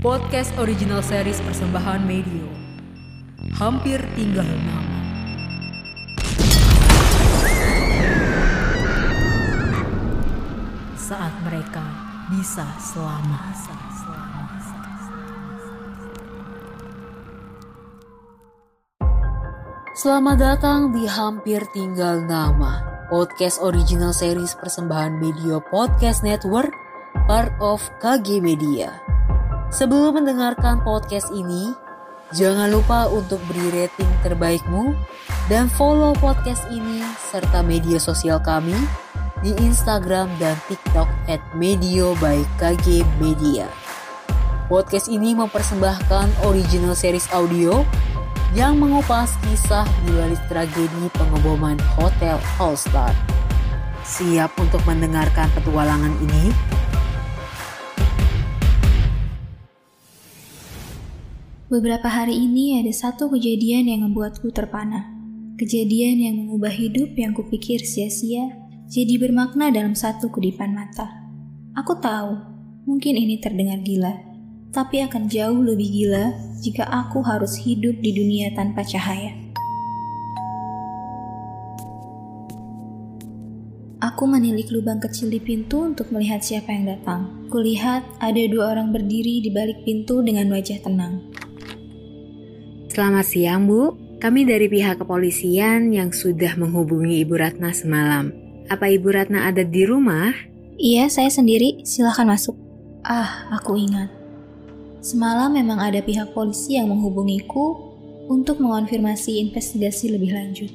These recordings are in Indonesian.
Podcast original series persembahan Medio. Hampir tinggal nama. Saat mereka bisa selamat. Selamat datang di Hampir Tinggal Nama, podcast original series persembahan Media Podcast Network, part of KG Media. Sebelum mendengarkan podcast ini, jangan lupa untuk beri rating terbaikmu dan follow podcast ini serta media sosial kami di Instagram dan TikTok at Medio by KG Media. Podcast ini mempersembahkan original series audio yang mengupas kisah di tragedi pengeboman Hotel All Star. Siap untuk mendengarkan petualangan ini? Beberapa hari ini ada satu kejadian yang membuatku terpana. Kejadian yang mengubah hidup yang kupikir sia-sia jadi bermakna dalam satu kedipan mata. Aku tahu, mungkin ini terdengar gila, tapi akan jauh lebih gila jika aku harus hidup di dunia tanpa cahaya. Aku menilik lubang kecil di pintu untuk melihat siapa yang datang. Kulihat ada dua orang berdiri di balik pintu dengan wajah tenang. Selamat siang, Bu. Kami dari pihak kepolisian yang sudah menghubungi Ibu Ratna semalam. Apa Ibu Ratna ada di rumah? Iya, saya sendiri. Silahkan masuk. Ah, aku ingat. Semalam memang ada pihak polisi yang menghubungiku untuk mengonfirmasi investigasi lebih lanjut.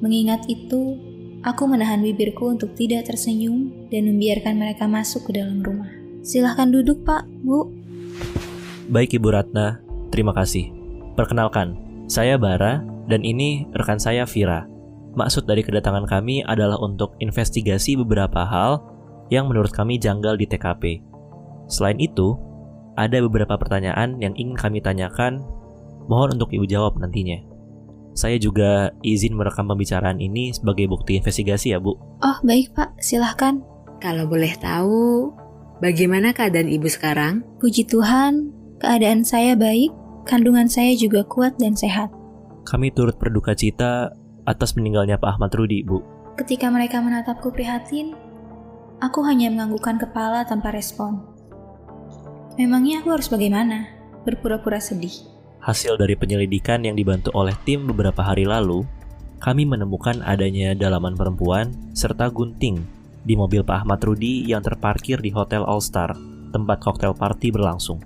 Mengingat itu, aku menahan bibirku untuk tidak tersenyum dan membiarkan mereka masuk ke dalam rumah. Silahkan duduk, Pak, Bu. Baik, Ibu Ratna. Terima kasih. Perkenalkan, saya Bara dan ini rekan saya Vira. Maksud dari kedatangan kami adalah untuk investigasi beberapa hal yang menurut kami janggal di TKP. Selain itu, ada beberapa pertanyaan yang ingin kami tanyakan, mohon untuk Ibu jawab nantinya. Saya juga izin merekam pembicaraan ini sebagai bukti investigasi ya, Bu. Oh, baik, Pak. Silahkan. Kalau boleh tahu, bagaimana keadaan Ibu sekarang? Puji Tuhan, keadaan saya baik, kandungan saya juga kuat dan sehat. Kami turut berduka cita atas meninggalnya Pak Ahmad Rudi, Bu. Ketika mereka menatapku prihatin, aku hanya menganggukkan kepala tanpa respon. Memangnya aku harus bagaimana? Berpura-pura sedih. Hasil dari penyelidikan yang dibantu oleh tim beberapa hari lalu, kami menemukan adanya dalaman perempuan serta gunting di mobil Pak Ahmad Rudi yang terparkir di Hotel All Star, tempat koktail party berlangsung.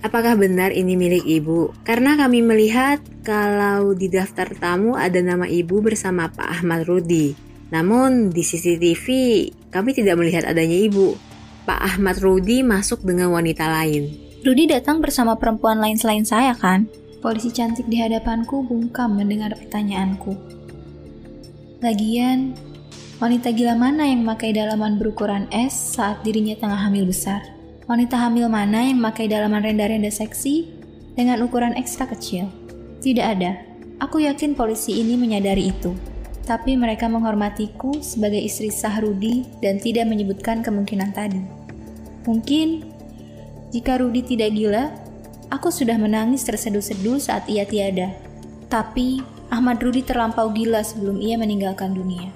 Apakah benar ini milik ibu? Karena kami melihat kalau di daftar tamu ada nama ibu bersama Pak Ahmad Rudi. Namun di CCTV kami tidak melihat adanya ibu. Pak Ahmad Rudi masuk dengan wanita lain. Rudi datang bersama perempuan lain selain saya kan? Polisi cantik di hadapanku bungkam mendengar pertanyaanku. Lagian, wanita gila mana yang memakai dalaman berukuran S saat dirinya tengah hamil besar? Wanita hamil mana yang memakai dalaman renda-renda seksi dengan ukuran ekstra kecil? Tidak ada. Aku yakin polisi ini menyadari itu. Tapi mereka menghormatiku sebagai istri sah Rudi dan tidak menyebutkan kemungkinan tadi. Mungkin jika Rudi tidak gila, aku sudah menangis terseduh-seduh saat ia tiada. Tapi Ahmad Rudi terlampau gila sebelum ia meninggalkan dunia.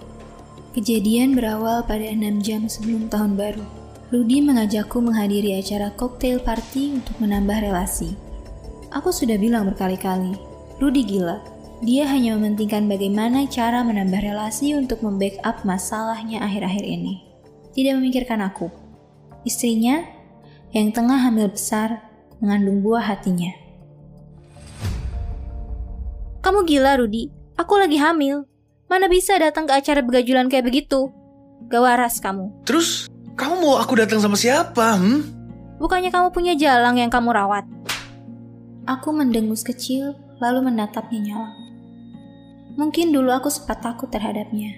Kejadian berawal pada enam jam sebelum tahun baru. Rudi mengajakku menghadiri acara cocktail party untuk menambah relasi. Aku sudah bilang berkali-kali, Rudi gila. Dia hanya mementingkan bagaimana cara menambah relasi untuk membackup masalahnya akhir-akhir ini. Tidak memikirkan aku. Istrinya, yang tengah hamil besar, mengandung buah hatinya. Kamu gila, Rudi. Aku lagi hamil. Mana bisa datang ke acara begajulan kayak begitu? Gak waras kamu. Terus, kamu mau aku datang sama siapa, hmm? Bukannya kamu punya jalang yang kamu rawat? Aku mendengus kecil, lalu menatapnya nyala. Mungkin dulu aku sempat takut terhadapnya.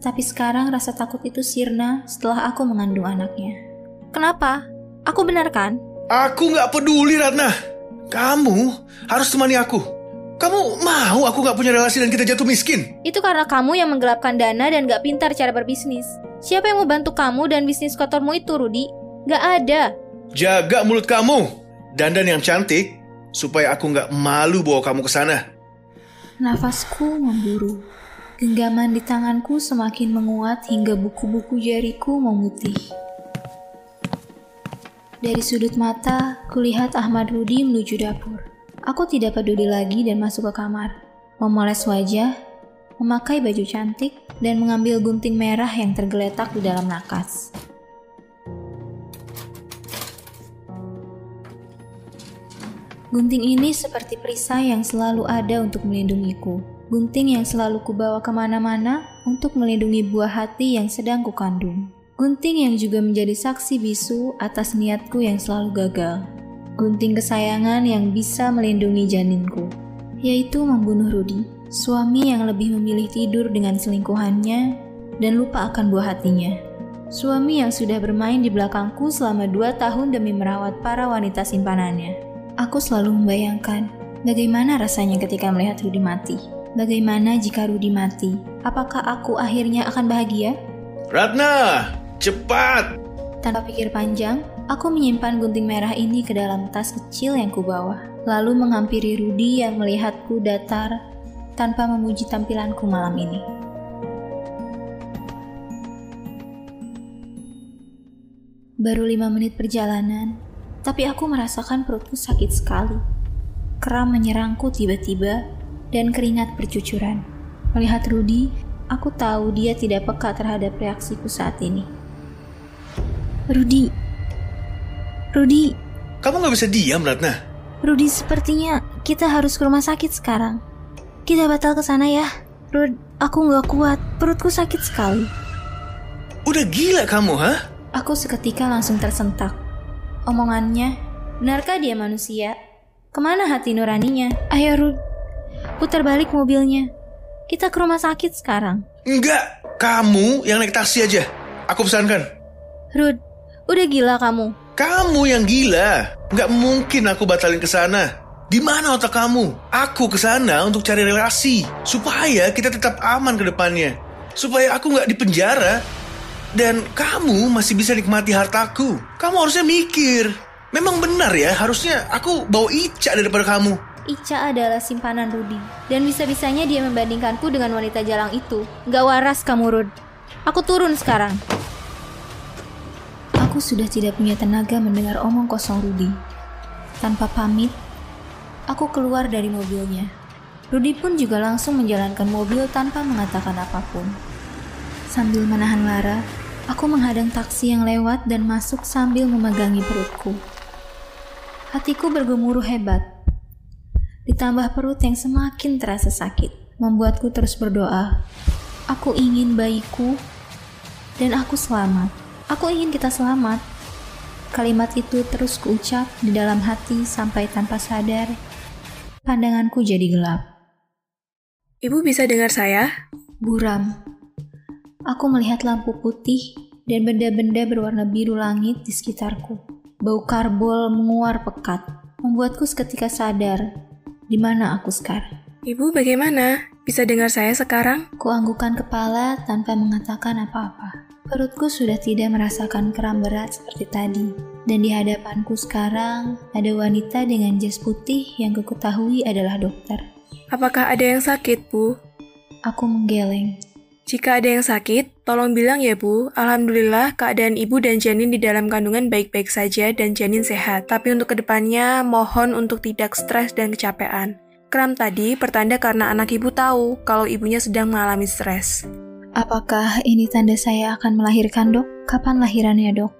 Tapi sekarang rasa takut itu sirna setelah aku mengandung anaknya. Kenapa? Aku benar kan? Aku nggak peduli, Ratna. Kamu harus temani aku. Kamu mau aku nggak punya relasi dan kita jatuh miskin? Itu karena kamu yang menggelapkan dana dan gak pintar cara berbisnis. Siapa yang mau bantu kamu dan bisnis kotormu itu, Rudi? Gak ada. Jaga mulut kamu. Dandan yang cantik, supaya aku nggak malu bawa kamu ke sana. Nafasku memburu. Genggaman di tanganku semakin menguat hingga buku-buku jariku memutih. Dari sudut mata, kulihat Ahmad Rudi menuju dapur. Aku tidak peduli lagi dan masuk ke kamar. Memoles wajah, memakai baju cantik, dan mengambil gunting merah yang tergeletak di dalam nakas. Gunting ini seperti perisai yang selalu ada untuk melindungiku. Gunting yang selalu kubawa ke mana-mana untuk melindungi buah hati yang sedang kukandung. Gunting yang juga menjadi saksi bisu atas niatku yang selalu gagal. Gunting kesayangan yang bisa melindungi janinku, yaitu membunuh Rudi, suami yang lebih memilih tidur dengan selingkuhannya dan lupa akan buah hatinya. Suami yang sudah bermain di belakangku selama dua tahun demi merawat para wanita simpanannya. Aku selalu membayangkan bagaimana rasanya ketika melihat Rudi mati. Bagaimana jika Rudi mati? Apakah aku akhirnya akan bahagia? Ratna, cepat! Tanpa pikir panjang, aku menyimpan gunting merah ini ke dalam tas kecil yang kubawa. Lalu menghampiri Rudi yang melihatku datar tanpa memuji tampilanku malam ini. Baru lima menit perjalanan, tapi aku merasakan perutku sakit sekali. Kram menyerangku tiba-tiba dan keringat bercucuran. Melihat Rudi, aku tahu dia tidak peka terhadap reaksiku saat ini. Rudi, Rudi, Kamu nggak bisa diam, Ratna. Rudi sepertinya kita harus ke rumah sakit sekarang. Kita batal ke sana ya. Rud, aku nggak kuat, perutku sakit sekali. Udah gila kamu, ha? Aku seketika langsung tersentak. Omongannya, benarkah dia manusia? Ke mana hati nuraninya? Ayo Rud, putar balik mobilnya. Kita ke rumah sakit sekarang. Enggak, kamu yang naik taksi aja. Aku pesankan. Rud, udah gila kamu. Kamu yang gila. Nggak mungkin aku batalin ke sana. Di mana otak kamu? Aku ke sana untuk cari relasi. Supaya kita tetap aman ke depannya. Supaya aku nggak di penjara. Dan kamu masih bisa nikmati hartaku. Kamu harusnya mikir. Memang benar ya, harusnya aku bawa Ica daripada kamu. Ica adalah simpanan Rudi. Dan bisa-bisanya dia membandingkanku dengan wanita jalang itu. Gak waras kamu, Rud. Aku turun sekarang. Aku sudah tidak punya tenaga mendengar omong kosong Rudi. Tanpa pamit, aku keluar dari mobilnya. Rudi pun juga langsung menjalankan mobil tanpa mengatakan apa pun. Sambil menahan lara, aku menghadang taksi yang lewat dan masuk sambil memegangi perutku. Hatiku bergemuruh hebat. Ditambah perut yang semakin terasa sakit, membuatku terus berdoa. Aku ingin bayiku dan aku selamat. Aku ingin kita selamat. Kalimat itu terus kuucap di dalam hati sampai tanpa sadar, pandanganku jadi gelap. Ibu bisa dengar saya? Buram. Aku melihat lampu putih dan benda-benda berwarna biru langit di sekitarku. Bau karbol menguar pekat, membuatku seketika sadar di mana aku sekarang. Ibu bagaimana? Bisa dengar saya sekarang? Kuanggukan kepala tanpa mengatakan apa-apa. Perutku sudah tidak merasakan kram berat seperti tadi. Dan di hadapanku sekarang ada wanita dengan jas putih yang kuketahui adalah dokter. Apakah ada yang sakit, Bu? Aku menggeleng. Jika ada yang sakit, tolong bilang ya Bu. Alhamdulillah keadaan Ibu dan janin di dalam kandungan baik-baik saja dan janin sehat. Tapi untuk ke depannya, mohon untuk tidak stres dan kecapean. Kram tadi pertanda karena anak Ibu tahu kalau ibunya sedang mengalami stres. Apakah ini tanda saya akan melahirkan, dok? Kapan lahirannya, dok?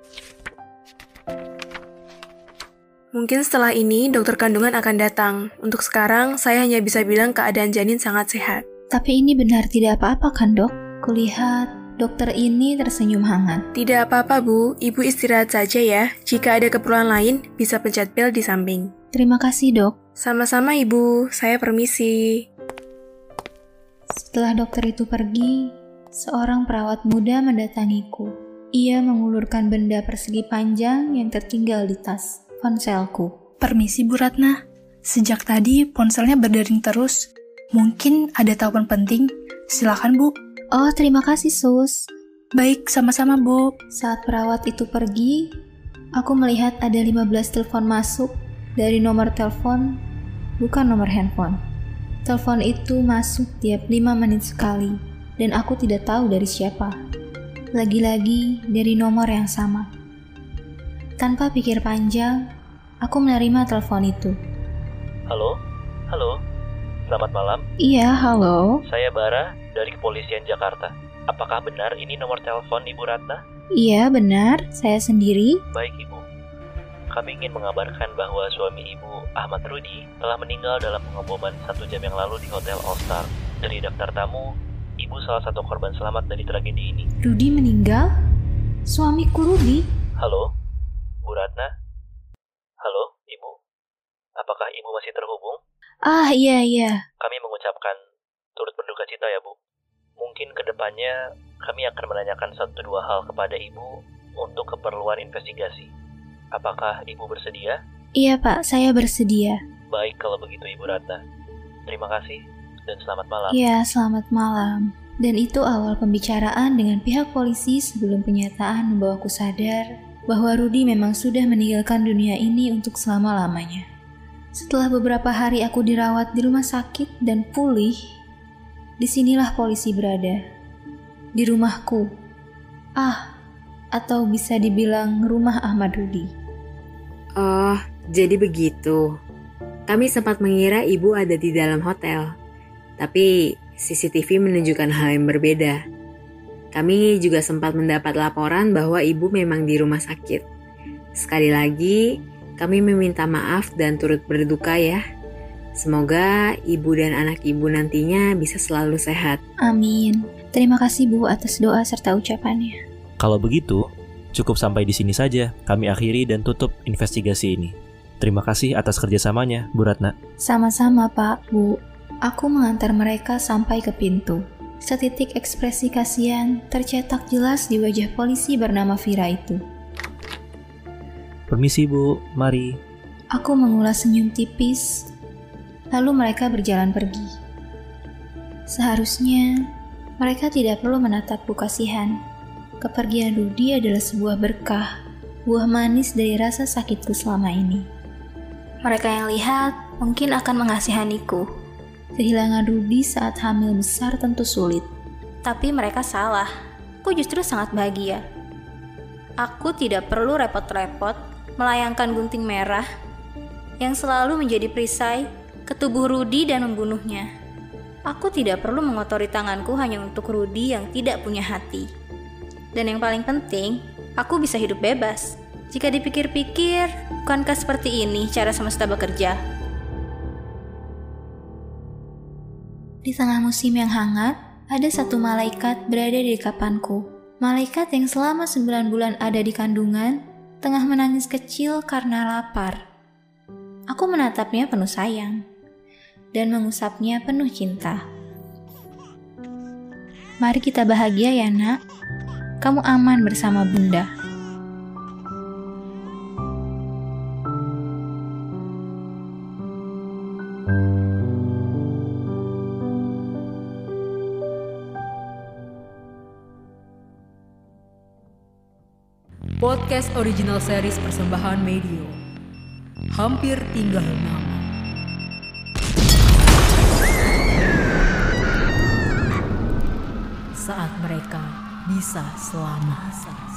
Mungkin setelah ini dokter kandungan akan datang. Untuk sekarang, saya hanya bisa bilang keadaan janin sangat sehat. Tapi ini benar tidak apa-apa kan, dok? Kulihat dokter ini tersenyum hangat. Tidak apa-apa, Bu. Ibu istirahat saja ya. Jika ada keperluan lain, bisa pencet bel di samping. Terima kasih, dok. Sama-sama, Ibu. Saya permisi. Setelah dokter itu pergi, seorang perawat muda mendatangiku. Ia mengulurkan benda persegi panjang yang tertinggal di tas, ponselku. Permisi Bu Ratna, sejak tadi ponselnya berdering terus. Mungkin ada telepon penting. Silakan Bu. Oh, terima kasih, Sus. Baik, sama-sama Bu. Saat perawat itu pergi, Aku melihat ada 15 telepon masuk dari nomor telepon, bukan nomor handphone. Telepon itu masuk tiap 5 menit sekali, dan aku tidak tahu dari siapa. Lagi-lagi dari nomor yang sama. Tanpa pikir panjang, aku menerima telepon itu. Halo? Halo? Selamat malam. Iya, halo. Saya Bara dari Kepolisian Jakarta. Apakah benar ini nomor telepon Ibu Ratna? Iya, benar. Saya sendiri. Baik, Ibu. Kami ingin mengabarkan bahwa suami Ibu, Ahmad Rudi, telah meninggal dalam pengeboman satu jam yang lalu di Hotel All Star. Dari daftar tamu, Ibu salah satu korban selamat dari tragedi ini. Rudi meninggal? Suamiku Rudi? Halo? Bu Ratna? Halo, Ibu? Apakah Ibu masih terhubung? Ah, iya, iya. Kami mengucapkan turut berduka cita ya, Bu. Mungkin ke depannya kami akan menanyakan satu dua hal kepada Ibu untuk keperluan investigasi. Apakah Ibu bersedia? Iya, Pak. Saya bersedia. Baik kalau begitu Ibu Ratna. Terima kasih dan selamat malam. Iya, selamat malam. Dan itu awal pembicaraan dengan pihak polisi sebelum penyataan membawaku sadar bahwa Rudi memang sudah meninggalkan dunia ini untuk selama-lamanya. Setelah beberapa hari aku dirawat di rumah sakit dan pulih, di sinilah polisi berada. Di rumahku. Ah, atau bisa dibilang rumah Ahmad Rudi. Oh, jadi begitu. Kami sempat mengira ibu ada di dalam hotel. Tapi CCTV menunjukkan hal yang berbeda. Kami juga sempat mendapat laporan bahwa ibu memang di rumah sakit. Sekali lagi, kami meminta maaf dan turut berduka ya. Semoga ibu dan anak ibu nantinya bisa selalu sehat. Amin. Terima kasih Bu atas doa serta ucapannya. Kalau begitu, cukup sampai di sini saja. Kami akhiri dan tutup investigasi ini. Terima kasih atas kerjasamanya, Bu Ratna. Sama-sama Pak, Bu. Aku mengantar mereka sampai ke pintu. Setitik ekspresi kasihan tercetak jelas di wajah polisi bernama Vira itu. Permisi Bu, mari. Aku mengulas senyum tipis, lalu mereka berjalan pergi. Seharusnya mereka tidak perlu menatapku kasihan. Kepergian Rudi adalah sebuah berkah, buah manis dari rasa sakitku selama ini. Mereka yang lihat mungkin akan mengasihaniku. Kehilangan Rudi saat hamil besar tentu sulit. Tapi mereka salah. Aku justru sangat bahagia. Aku tidak perlu repot-repot melayangkan gunting merah yang selalu menjadi perisai ke tubuh Rudi dan membunuhnya. Aku tidak perlu mengotori tanganku hanya untuk Rudi yang tidak punya hati. Dan yang paling penting, aku bisa hidup bebas. Jika dipikir-pikir, bukankah seperti ini cara semesta bekerja? Di tengah musim yang hangat, ada satu malaikat berada di kapanku. Malaikat yang selama sembilan bulan ada di kandungan, tengah menangis kecil karena lapar. Aku menatapnya penuh sayang dan mengusapnya penuh cinta. Mari kita bahagia ya nak. Kamu aman bersama bunda. Podcast original series persembahan Medio. Hampir tinggal nama. Saat mereka bisa selamat.